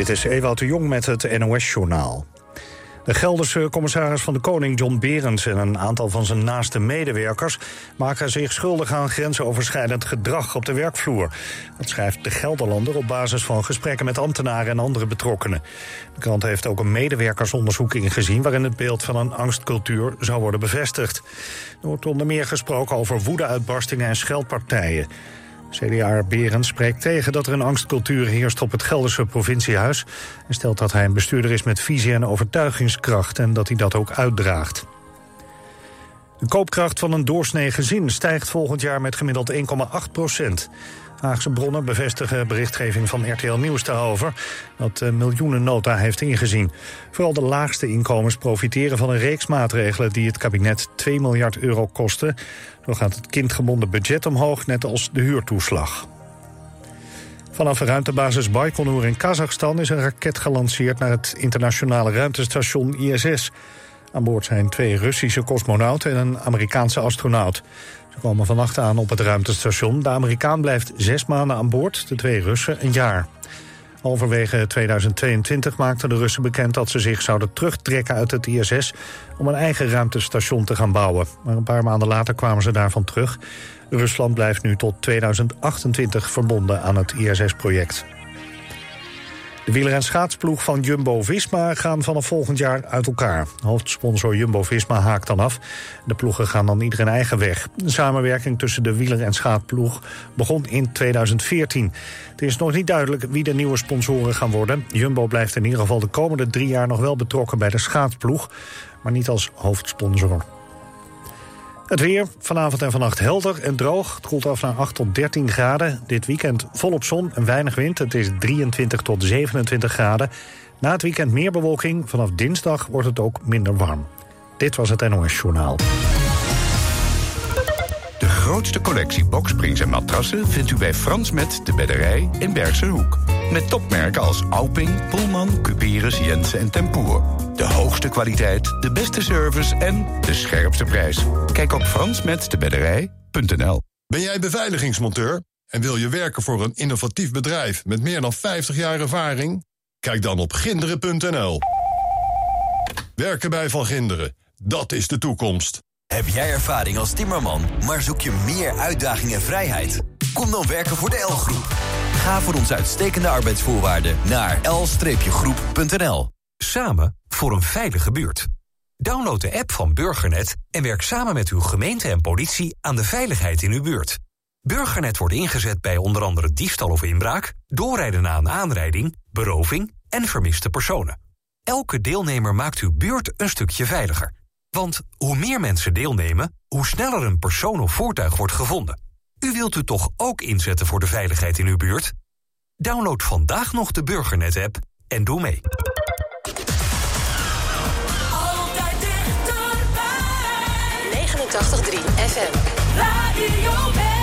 Dit is Ewout de Jong met het NOS-journaal. De Gelderse commissaris van de Koning, John Berends... en een aantal van zijn naaste medewerkers... maken zich schuldig aan grensoverschrijdend gedrag op de werkvloer. Dat schrijft de Gelderlander op basis van gesprekken met ambtenaren en andere betrokkenen. De krant heeft ook een medewerkersonderzoek ingezien... waarin het beeld van een angstcultuur zou worden bevestigd. Er wordt onder meer gesproken over woedeuitbarstingen en scheldpartijen. CDA Berend spreekt tegen dat er een angstcultuur heerst op het Gelderse provinciehuis... en stelt dat hij een bestuurder is met visie en overtuigingskracht... en dat hij dat ook uitdraagt. De koopkracht van een doorsnee gezin stijgt volgend jaar met gemiddeld 1,8 procent. Haagse bronnen bevestigen berichtgeving van RTL Nieuws daarover... dat de miljoenennota heeft ingezien. Vooral de laagste inkomens profiteren van een reeks maatregelen... die het kabinet 2 miljard euro kosten. Zo gaat het kindgebonden budget omhoog, net als de huurtoeslag. Vanaf de ruimtebasis Baikonur in Kazachstan is een raket gelanceerd naar het internationale ruimtestation ISS. Aan boord zijn twee Russische cosmonauten en een Amerikaanse astronaut. Ze komen vannacht aan op het ruimtestation. De Amerikaan blijft zes maanden aan boord, de twee Russen een jaar. Halverwege 2022 maakten de Russen bekend dat ze zich zouden terugtrekken uit het ISS om een eigen ruimtestation te gaan bouwen. Maar een paar maanden later kwamen ze daarvan terug. Rusland blijft nu tot 2028 verbonden aan het ISS-project. De wieler- en schaatsploeg van Jumbo-Visma gaan vanaf volgend jaar uit elkaar. Hoofdsponsor Jumbo-Visma haakt dan af. De ploegen gaan dan ieder een eigen weg. De samenwerking tussen de wieler- en schaatsploeg begon in 2014. Het is nog niet duidelijk wie de nieuwe sponsoren gaan worden. Jumbo blijft in ieder geval de komende drie jaar nog wel betrokken bij de schaatsploeg... maar niet als hoofdsponsor. Het weer, vanavond en vannacht helder en droog. Het koelt af naar 8 tot 13 graden. Dit weekend volop zon en weinig wind. Het is 23 tot 27 graden. Na het weekend meer bewolking. Vanaf dinsdag wordt het ook minder warm. Dit was het NOS Journaal. De grootste collectie boksprings en matrassen vindt u bij Frans Met de Bedderij in Bergse Hoek. Met topmerken als Alping, Pullman, Cuperus, Jensen en Tempoer. De hoogste kwaliteit, de beste service en de scherpste prijs. Kijk op fransmetdebedderij.nl. Ben jij beveiligingsmonteur en wil je werken voor een innovatief bedrijf met meer dan 50 jaar ervaring? Kijk dan op ginderen.nl. Werken bij Van Ginderen, dat is de toekomst. Heb jij ervaring als timmerman, maar zoek je meer uitdaging en vrijheid? Kom dan werken voor de L-groep. Ga voor onze uitstekende arbeidsvoorwaarden naar l-groep.nl. Samen voor een veilige buurt. Download de app van Burgernet en werk samen met uw gemeente en politie aan de veiligheid in uw buurt. Burgernet wordt ingezet bij onder andere diefstal of inbraak, doorrijden na een aanrijding, beroving en vermiste personen. Elke deelnemer maakt uw buurt een stukje veiliger. Want hoe meer mensen deelnemen, hoe sneller een persoon of voertuig wordt gevonden. U wilt u toch ook inzetten voor de veiligheid in uw buurt? Download vandaag nog de Burgernet-app en doe mee. Altijd dichterbij. 89.3 FM. Radio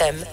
Them.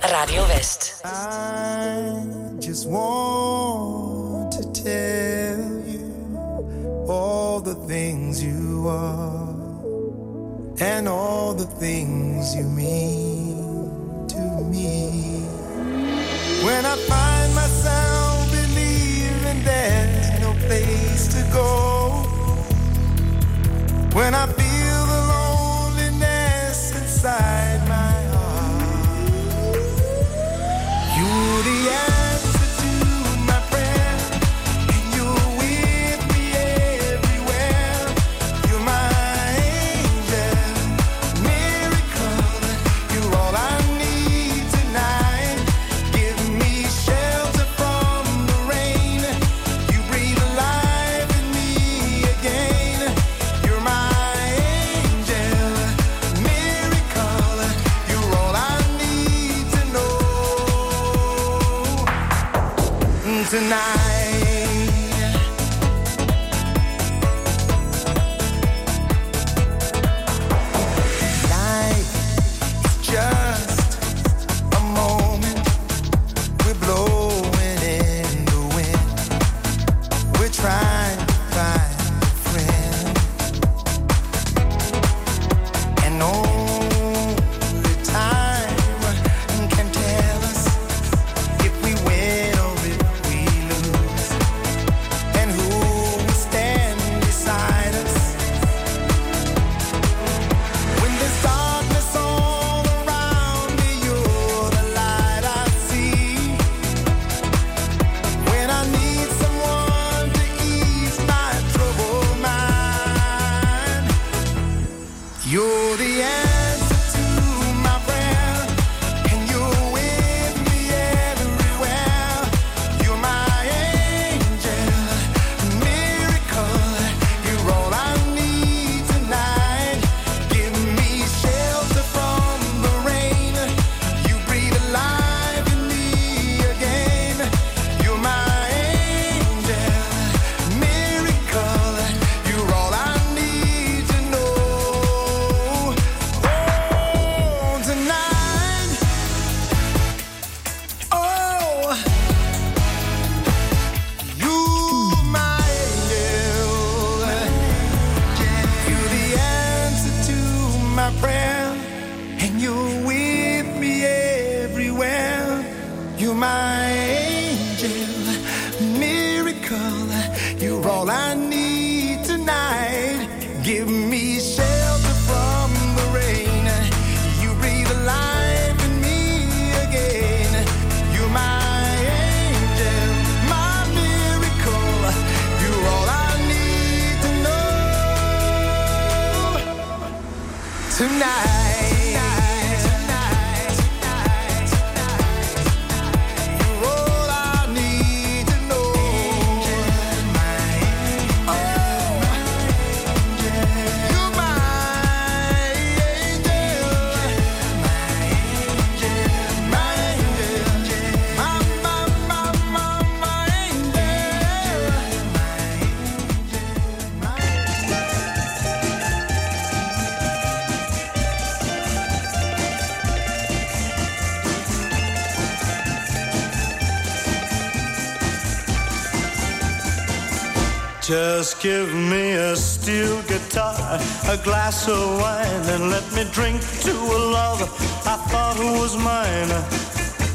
a glass of wine and let me drink to a love I thought was mine.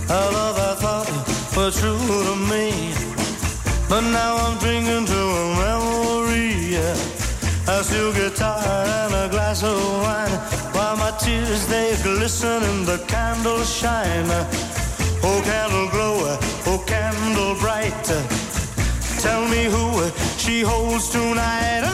A love I thought was true to me. But now I'm drinking to a memory. A steel guitar and a glass of wine. While my tears they glisten in the candle shine. Oh candle glow, oh candle bright. Tell me who she holds tonight.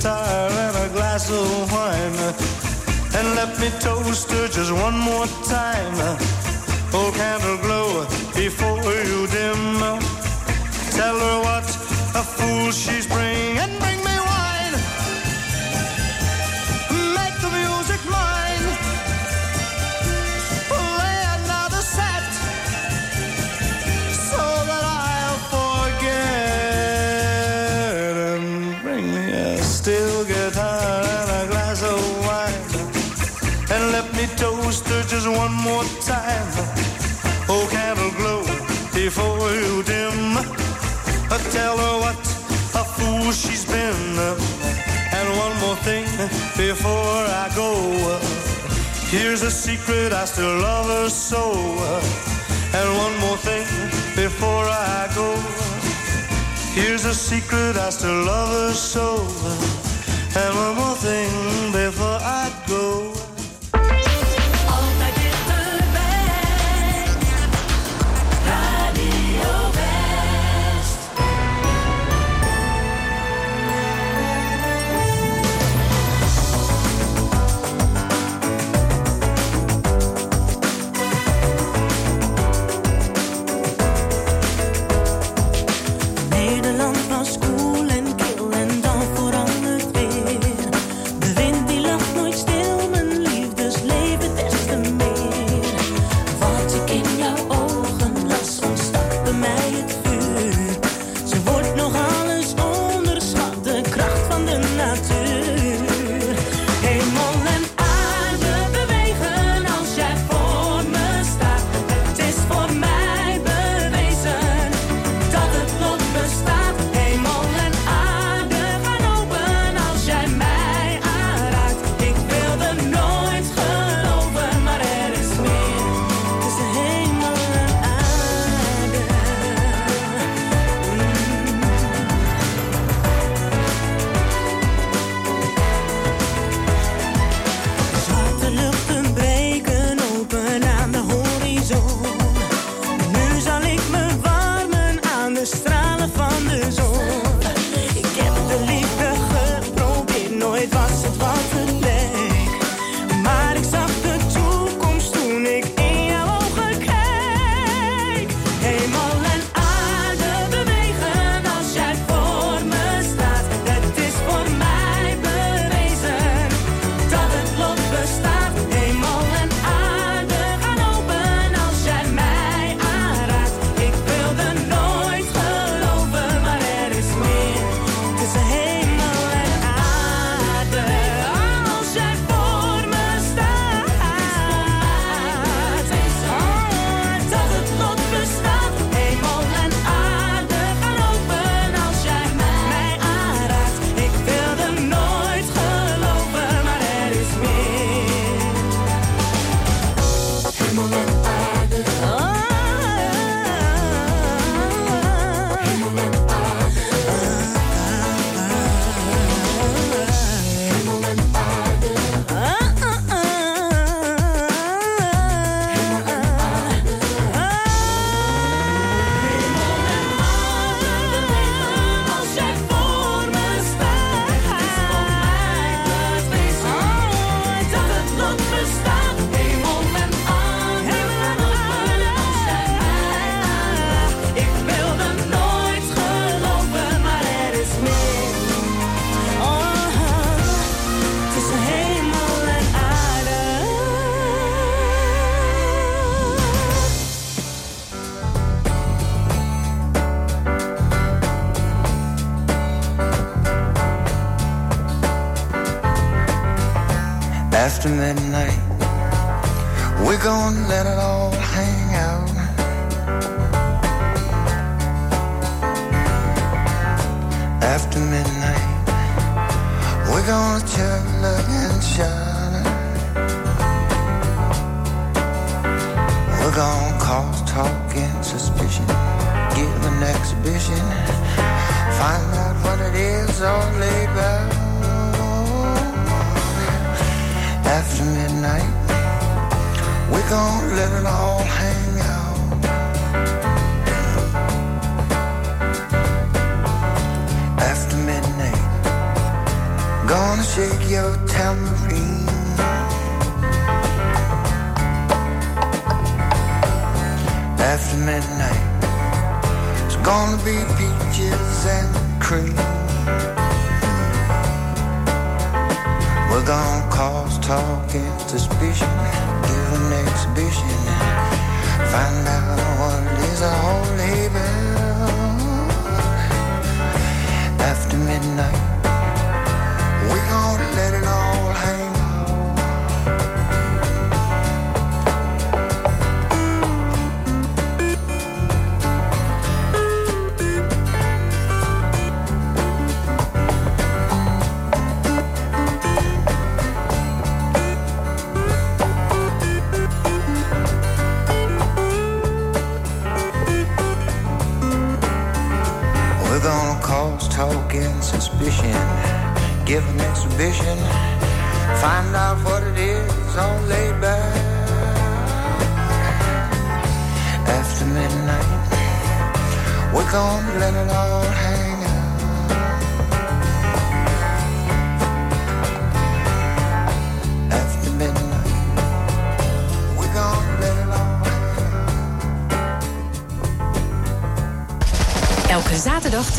guitar and a glass of wine. And let me toast her just one more time. Oh, candle glow before you dim. Tell her what a fool she's bringing. Here's a secret, I still love her so. And one more thing before I go. Here's a secret, I still love her so. And one more thing before I go.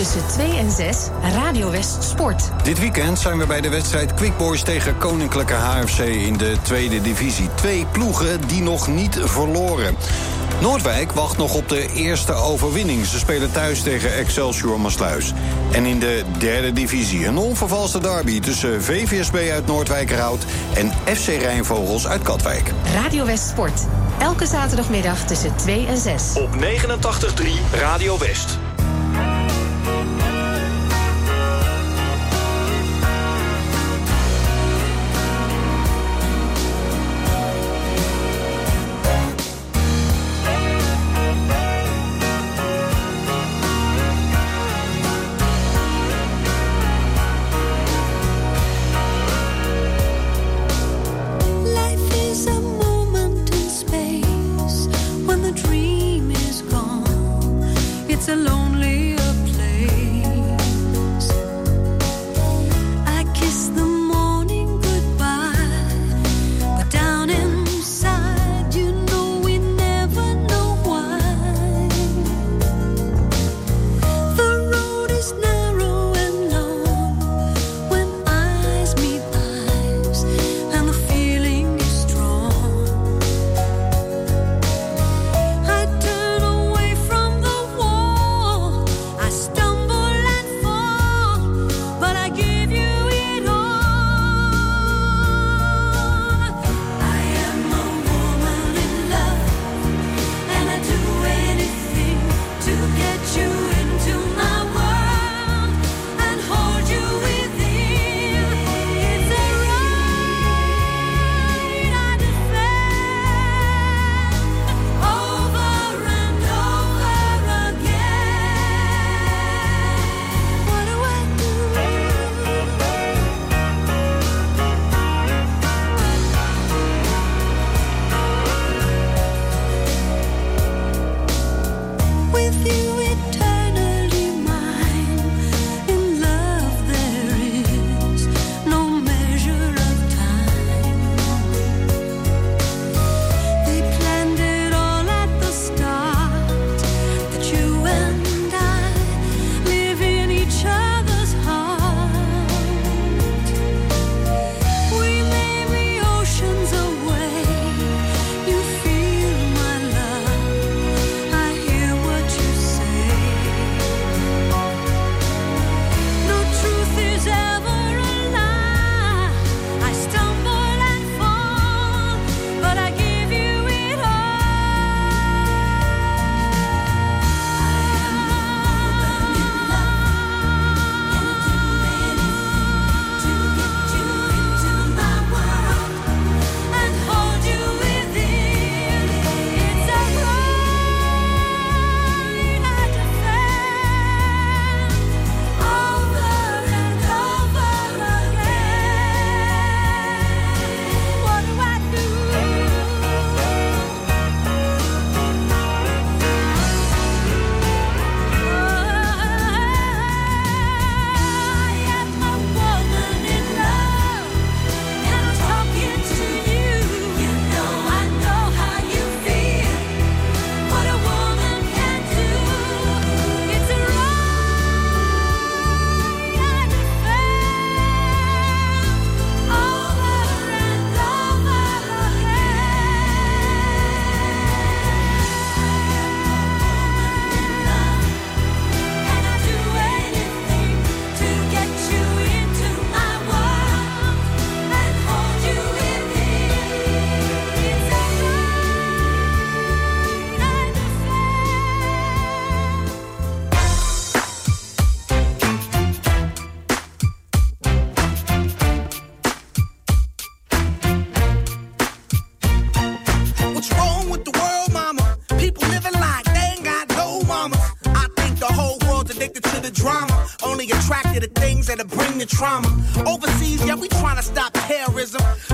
tussen 2 en 6 Radio West Sport. Dit weekend zijn we bij de wedstrijd Quick Boys tegen Koninklijke HFC in de tweede divisie. Twee ploegen die nog niet verloren. Noordwijk wacht nog op de eerste overwinning. Ze spelen thuis tegen Excelsior Masluis. En in de derde divisie een onvervalste derby tussen VVSB uit Noordwijkerhout en FC Rijnvogels uit Katwijk. Radio West Sport. Elke zaterdagmiddag tussen 2 en 6. Op 89.3 Radio West.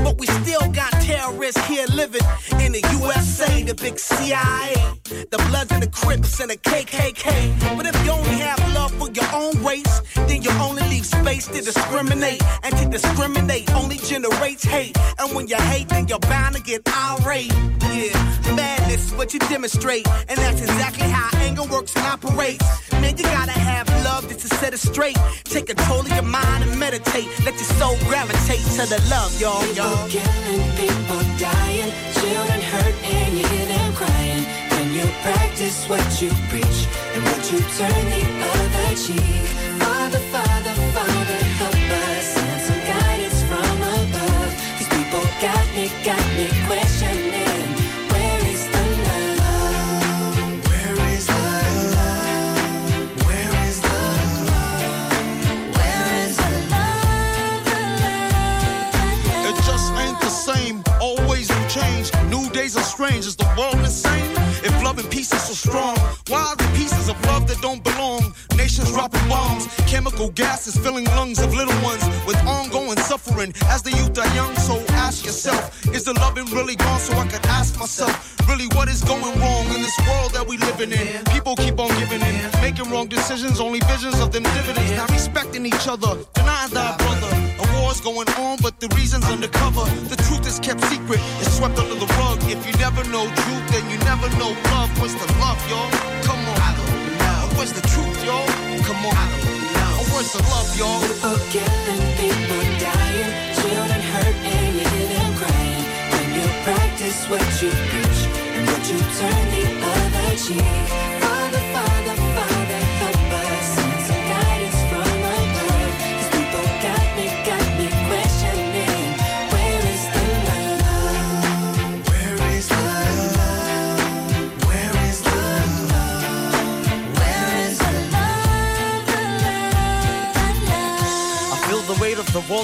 But we still got terrorists here living in the USA, the big CIA, the Bloods and the Crips and the KKK. But if you only have love for your own race, then you only leave space to discriminate, and to discriminate only generates hate. And when you hate, then you're bound to get irate. Yeah, madness is what you demonstrate, and that's exactly how anger works and operates. Man, you gotta have love just to set it straight. Take control of your mind and meditate. Let your soul gravitate to the love, y'all, y'all. Killing, people dying, children hurt and you hear them crying. When you practice what you preach and what you turn the other cheek. Father, Father, Father, help us. Send some guidance from people got me, got me questioning. New days are strange. Is the world insane? If love and peace is so strong, why are the pieces of love that don't belong? Nations dropping bombs, chemical gases filling lungs of little ones with ongoing suffering. As the youth are young, so ask yourself: Is the loving really gone? So I could ask myself, really, what is going wrong in this world that we living in? People keep on giving in, making wrong decisions, only visions of them dividends. Not respecting each other, denying thy brother. War's going on, but the reason's undercover. The truth is kept secret, it's swept under the rug. If you never know truth, then you never know love. Where's the love, y'all? Come on. I don't know. Where's the truth, y'all? Come on. I don't know. Where's the love, y'all? People killing, people dying, children hurt and you hear them crying. When you practice what you preach and what you turn the other cheek. Father, Father,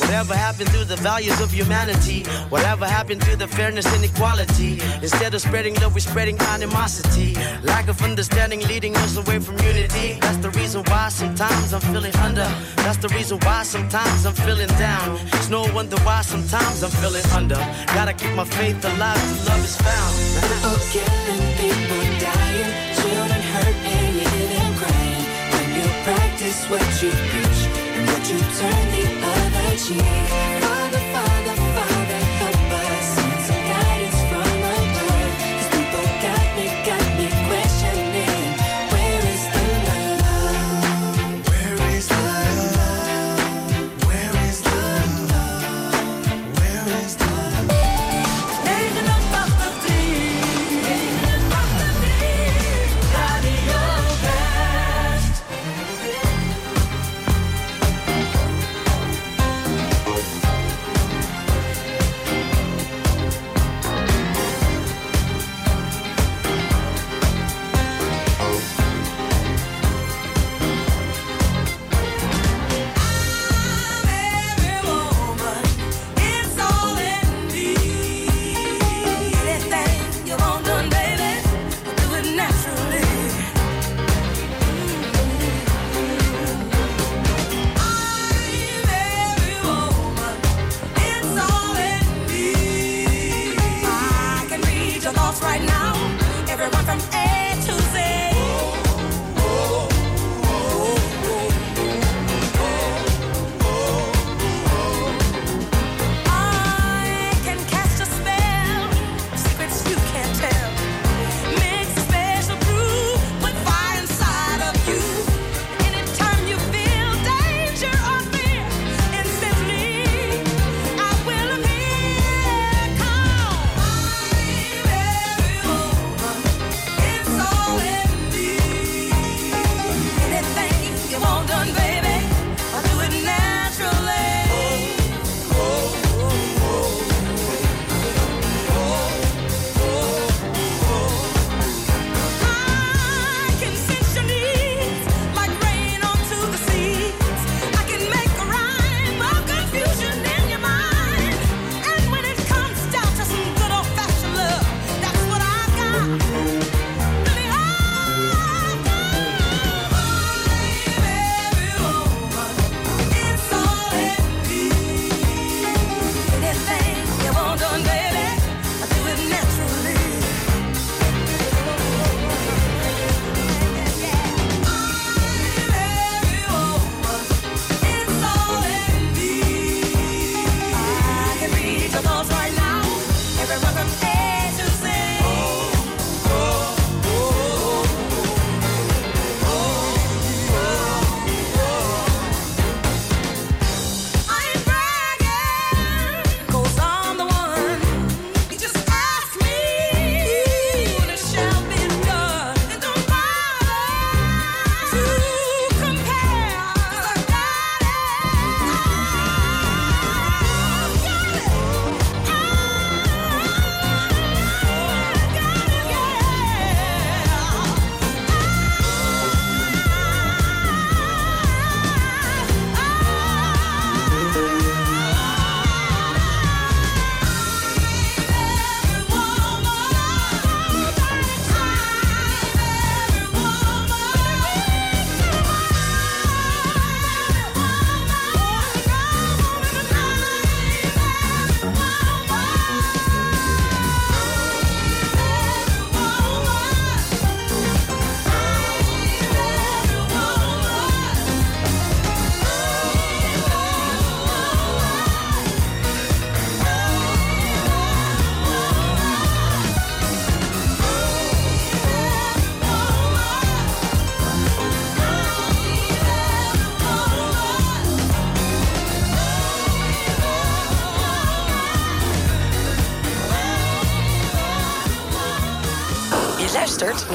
Whatever happened to the values of humanity? Whatever happened to the fairness and equality? Instead of spreading love, we're spreading animosity. Lack of understanding leading us away from unity. That's the reason why sometimes I'm feeling under. That's the reason why sometimes I'm feeling down. It's no wonder why sometimes I'm feeling under. Gotta keep my faith alive till love is found. People killing, people dying, children hurt crying. When you practice what you preach and what you turn the other achieve. Father, Father.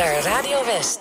Naar Radio West.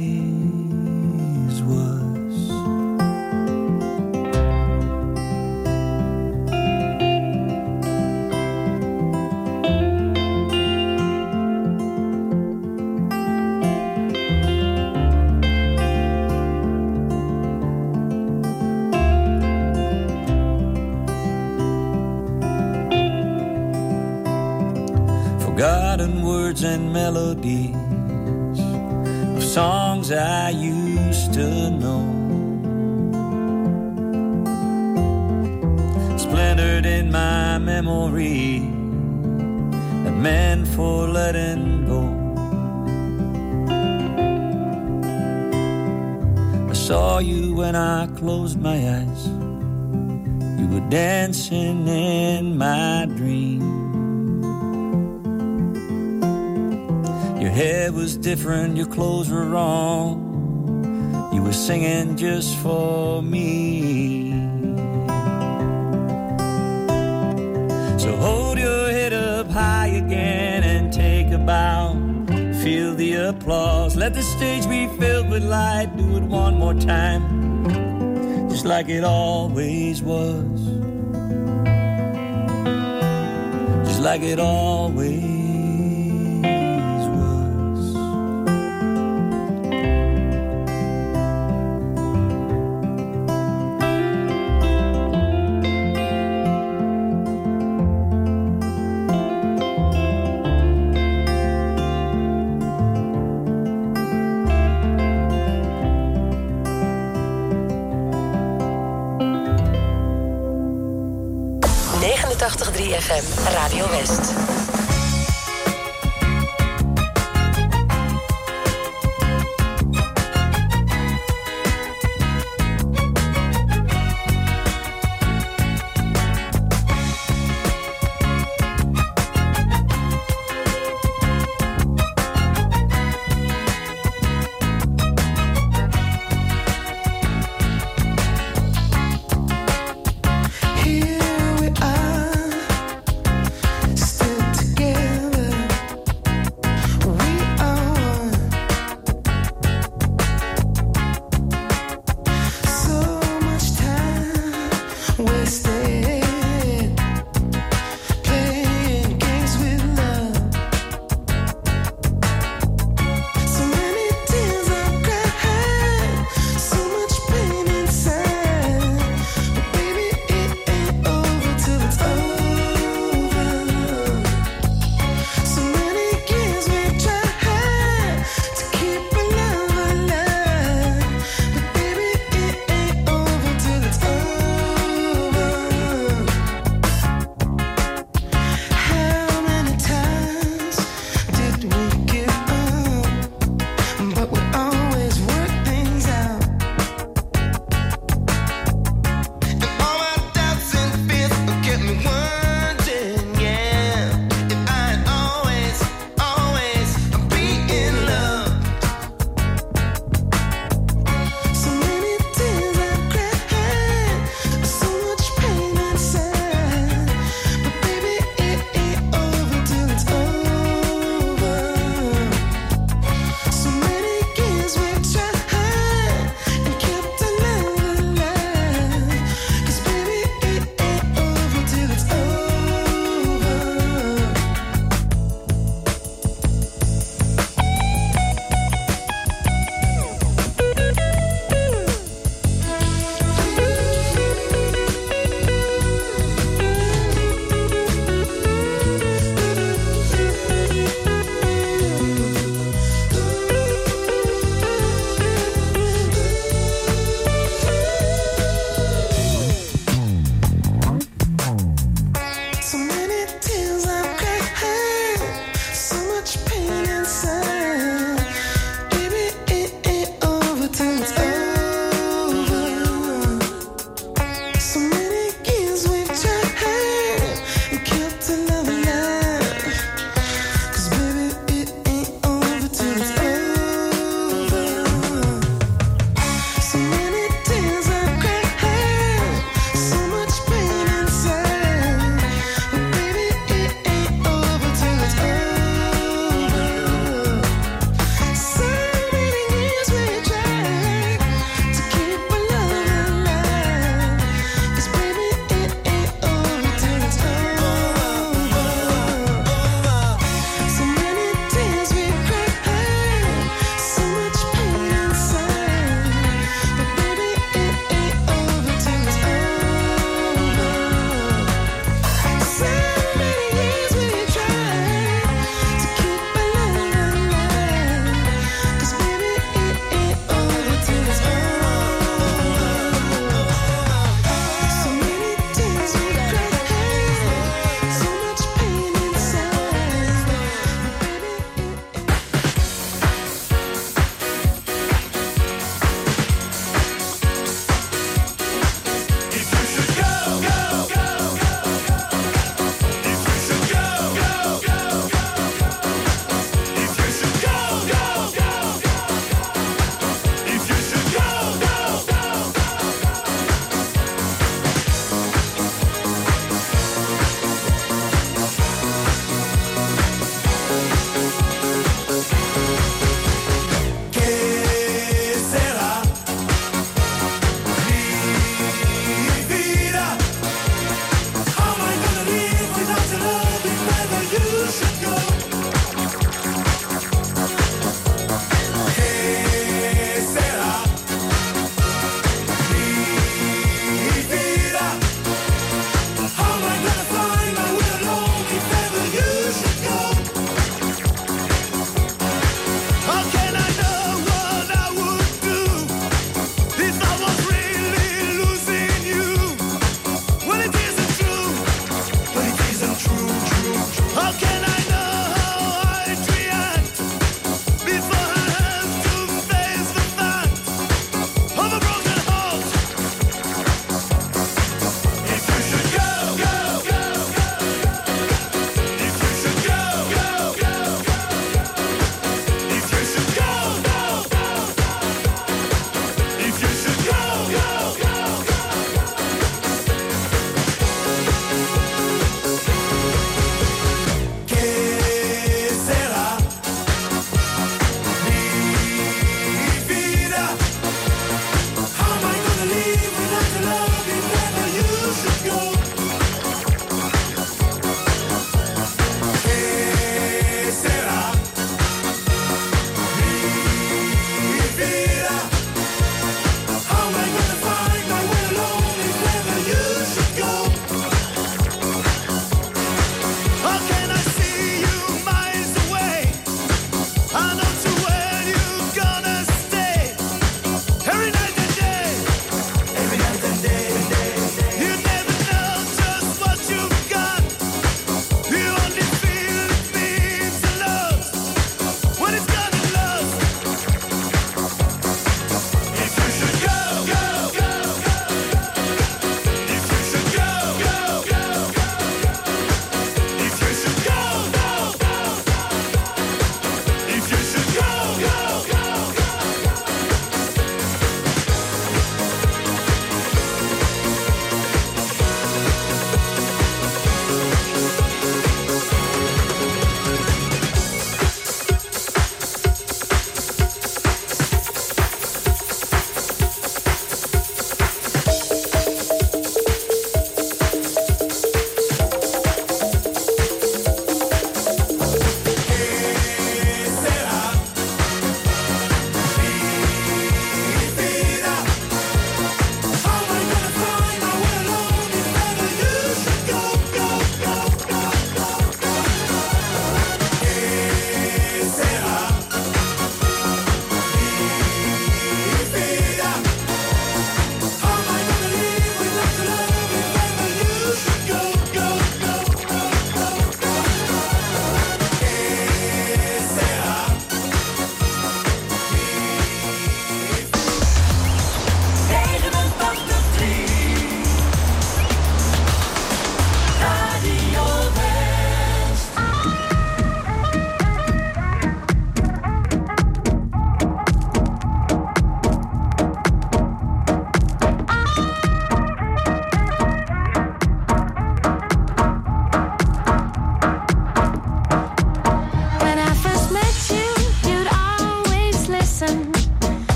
closed my eyes. You were dancing in my dream. Your hair was different, your clothes were wrong. You were singing just for me. So hold your head up high again and take a bow. Feel the applause. Let the stage be filled with light. Do it one more time, just like it always was. Just like it always 89.3 FM, Radio West.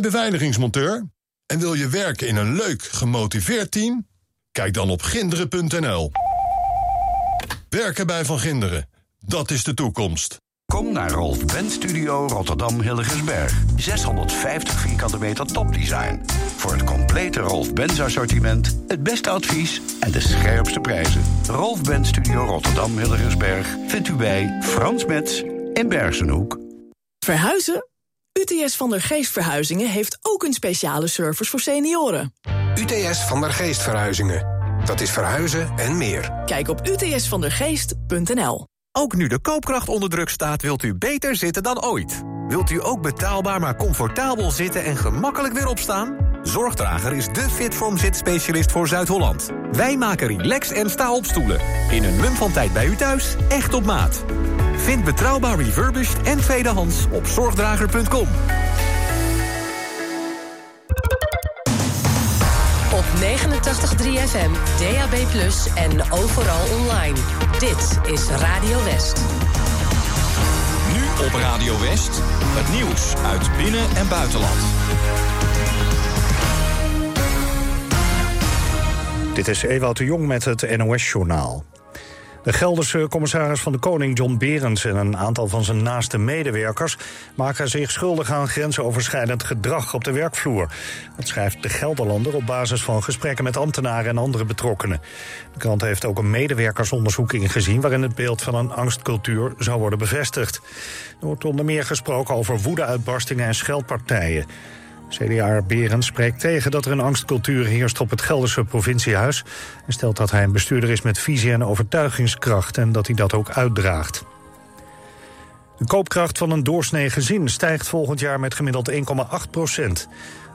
Jij beveiligingsmonteur en wil je werken in een leuk, gemotiveerd team? Kijk dan op ginderen.nl. Werken bij Van Ginderen, dat is de toekomst. Kom naar Rolf Benz Studio Rotterdam Hilligensberg. 650 vierkante meter topdesign. Voor het complete Rolf Benz assortiment, het beste advies en de scherpste prijzen. Rolf Benz Studio Rotterdam Hilligensberg vindt u bij Frans Metz in Bergenhoek. Verhuizen? UTS van der Geest Verhuizingen heeft ook een speciale service voor senioren. UTS van der Geest Verhuizingen. Dat is verhuizen en meer. Kijk op utsvandergeest.nl. Ook nu de koopkracht onder druk staat, wilt u beter zitten dan ooit. Wilt u ook betaalbaar maar comfortabel zitten en gemakkelijk weer opstaan? Zorgdrager is de Fitform zitspecialist voor Zuid-Holland. Wij maken relax en sta-opstoelen. In een mum van tijd bij u thuis, echt op maat. Vind betrouwbaar refurbished en tweedehands op zorgdrager.com. Op 89.3 FM, DAB+, en overal online. Dit is Radio West. Nu op Radio West, het nieuws uit binnen- en buitenland. Dit is Ewout de Jong met het NOS-journaal. De Gelderse commissaris van de Koning, John Berends... en een aantal van zijn naaste medewerkers... maken zich schuldig aan grensoverschrijdend gedrag op de werkvloer. Dat schrijft de Gelderlander op basis van gesprekken met ambtenaren en andere betrokkenen. De krant heeft ook een medewerkersonderzoek ingezien... waarin het beeld van een angstcultuur zou worden bevestigd. Er wordt onder meer gesproken over woedeuitbarstingen en scheldpartijen. CDA Berend spreekt tegen dat er een angstcultuur heerst op het Gelderse provinciehuis... en stelt dat hij een bestuurder is met visie en overtuigingskracht... en dat hij dat ook uitdraagt. De koopkracht van een doorsnee gezin stijgt volgend jaar met gemiddeld 1,8 procent.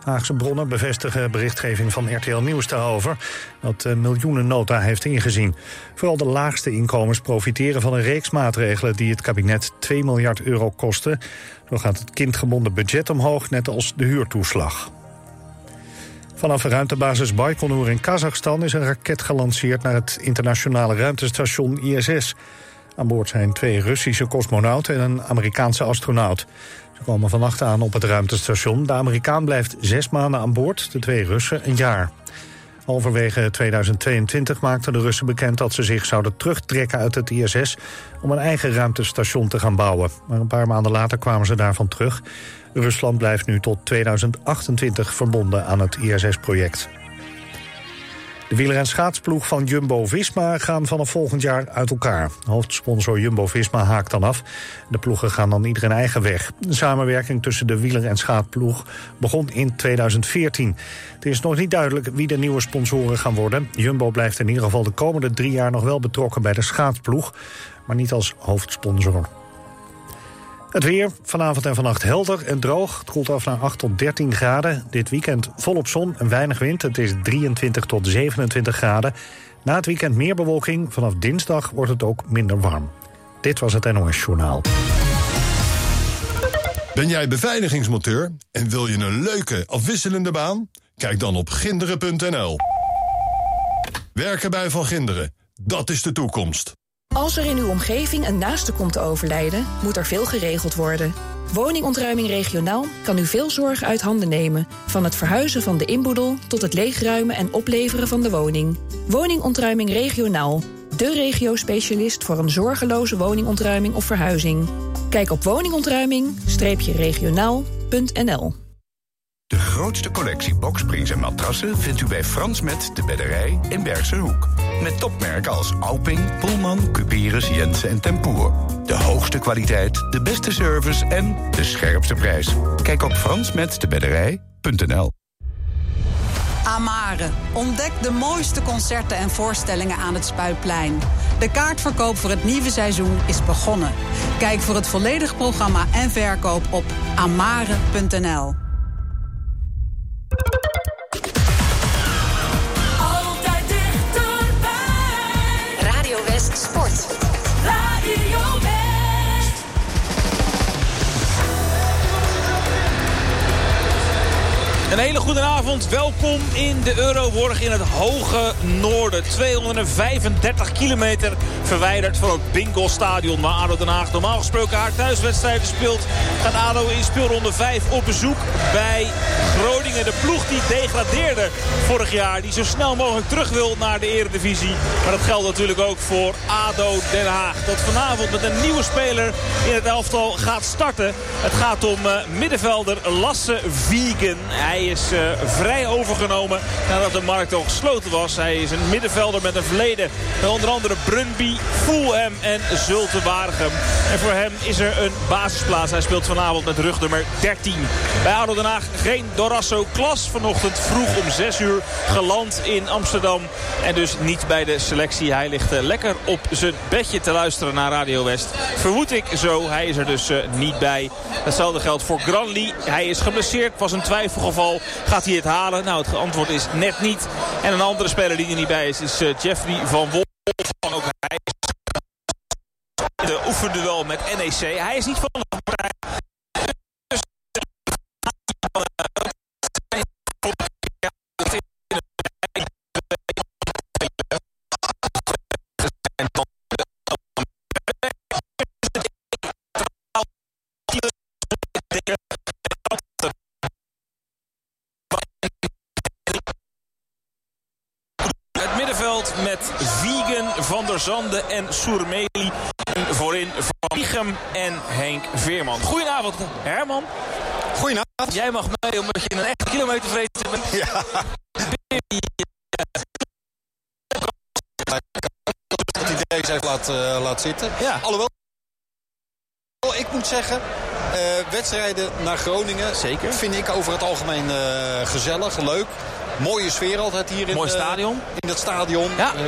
Haagse bronnen bevestigen berichtgeving van RTL Nieuws daarover... dat de miljoenennota heeft ingezien. Vooral de laagste inkomens profiteren van een reeks maatregelen... die het kabinet 2 miljard euro kosten. Zo gaat het kindgebonden budget omhoog, net als de huurtoeslag. Vanaf de ruimtebasis Baikonur in Kazachstan is een raket gelanceerd... naar het internationale ruimtestation ISS. Aan boord zijn twee Russische cosmonauten en een Amerikaanse astronaut. Ze komen vannacht aan op het ruimtestation. De Amerikaan blijft zes maanden aan boord, de twee Russen een jaar. Halverwege 2022 maakten de Russen bekend dat ze zich zouden terugtrekken uit het ISS... om een eigen ruimtestation te gaan bouwen. Maar een paar maanden later kwamen ze daarvan terug. Rusland blijft nu tot 2028 verbonden aan het ISS-project. De wieler- en schaatsploeg van Jumbo-Visma gaan vanaf volgend jaar uit elkaar. Hoofdsponsor Jumbo-Visma haakt dan af. De ploegen gaan dan ieder een eigen weg. De samenwerking tussen de wieler- en schaatsploeg begon in 2014. Het is nog niet duidelijk wie de nieuwe sponsoren gaan worden. Jumbo blijft in ieder geval de komende drie jaar nog wel betrokken bij de schaatsploeg... maar niet als hoofdsponsor. Het weer, vanavond en vannacht helder en droog. Het koelt af naar 8 tot 13 graden. Dit weekend volop zon en weinig wind. Het is 23 tot 27 graden. Na het weekend meer bewolking. Vanaf dinsdag wordt het ook minder warm. Dit was het NOS Journaal. Ben jij beveiligingsmonteur en wil je een leuke, afwisselende baan? Kijk dan op ginderen.nl. Werken bij Van Ginderen, dat is de toekomst. Als er in uw omgeving een naaste komt te overlijden, moet er veel geregeld worden. Woningontruiming regionaal kan u veel zorg uit handen nemen. Van het verhuizen van de inboedel tot het leegruimen en opleveren van de woning. Woningontruiming regionaal. De regio-specialist voor een zorgeloze woningontruiming of verhuizing. Kijk op woningontruiming-regionaal.nl De grootste collectie boksprings en matrassen vindt u bij Frans Met de Bedderij in Bergse Hoek. Met topmerken als Alping, Pullman, Cuperus, Jensen en Tempoer. De hoogste kwaliteit, de beste service en de scherpste prijs. Kijk op fransmetdebedderij.nl Amare. Ontdek de mooiste concerten en voorstellingen aan het Spuitplein. De kaartverkoop voor het nieuwe seizoen is begonnen. Kijk voor het volledige programma en verkoop op amare.nl. Sport. Radio Een hele goede avond. Welkom in de Euroborg in het hoge noorden. 235 kilometer verwijderd van het Bingo Stadion waar ADO Den Haag normaal gesproken haar thuiswedstrijden speelt. Gaat ADO in speelronde 5 op bezoek bij Groningen. De ploeg die degradeerde vorig jaar. Die zo snel mogelijk terug wil naar de eredivisie. Maar dat geldt natuurlijk ook voor ADO Den Haag. Dat vanavond met een nieuwe speler in het elftal gaat starten. Het gaat om eh, middenvelder Lasse Wiegen. Hij is eh, vrij overgenomen nadat de markt al gesloten was. Hij is een middenvelder met een verleden. Met onder andere Brunby, Fulham en Zulte Waregem. En voor hem is er een basisplaats. Hij speelt vanavond met rugnummer 13. Bij ADO Den Haag geen Dorasso Klas. Vanochtend vroeg om 6 uur geland in Amsterdam. En dus niet bij de selectie. Hij ligt eh, lekker op zijn bedje te luisteren naar Radio West. Vermoed ik zo. Hij is er dus eh, niet bij. Hetzelfde geldt voor Granly. Hij is geblesseerd. Was een twijfelgeval. Gaat hij het halen? Nou, het antwoord is net niet. En een andere speler die er niet bij is, is eh, Jeffrey van Wolf. Ook hij de oefenduel met NEC. Hij is niet van de partij. Zande en Soermeli. En voorin Van Wiegem en Henk Veerman. Goedenavond, Herman. Goedenavond. Jij mag mee omdat je een echt kilometervreter bent. Ja. Het idee is even laat, eh, laat zitten. Ja. Alhoewel, ik moet zeggen, eh, wedstrijden naar Groningen... Zeker. vind ik over het algemeen eh, gezellig, leuk. Mooie sfeer altijd hier in, Mooi eh, stadion. in dat stadion. Ja.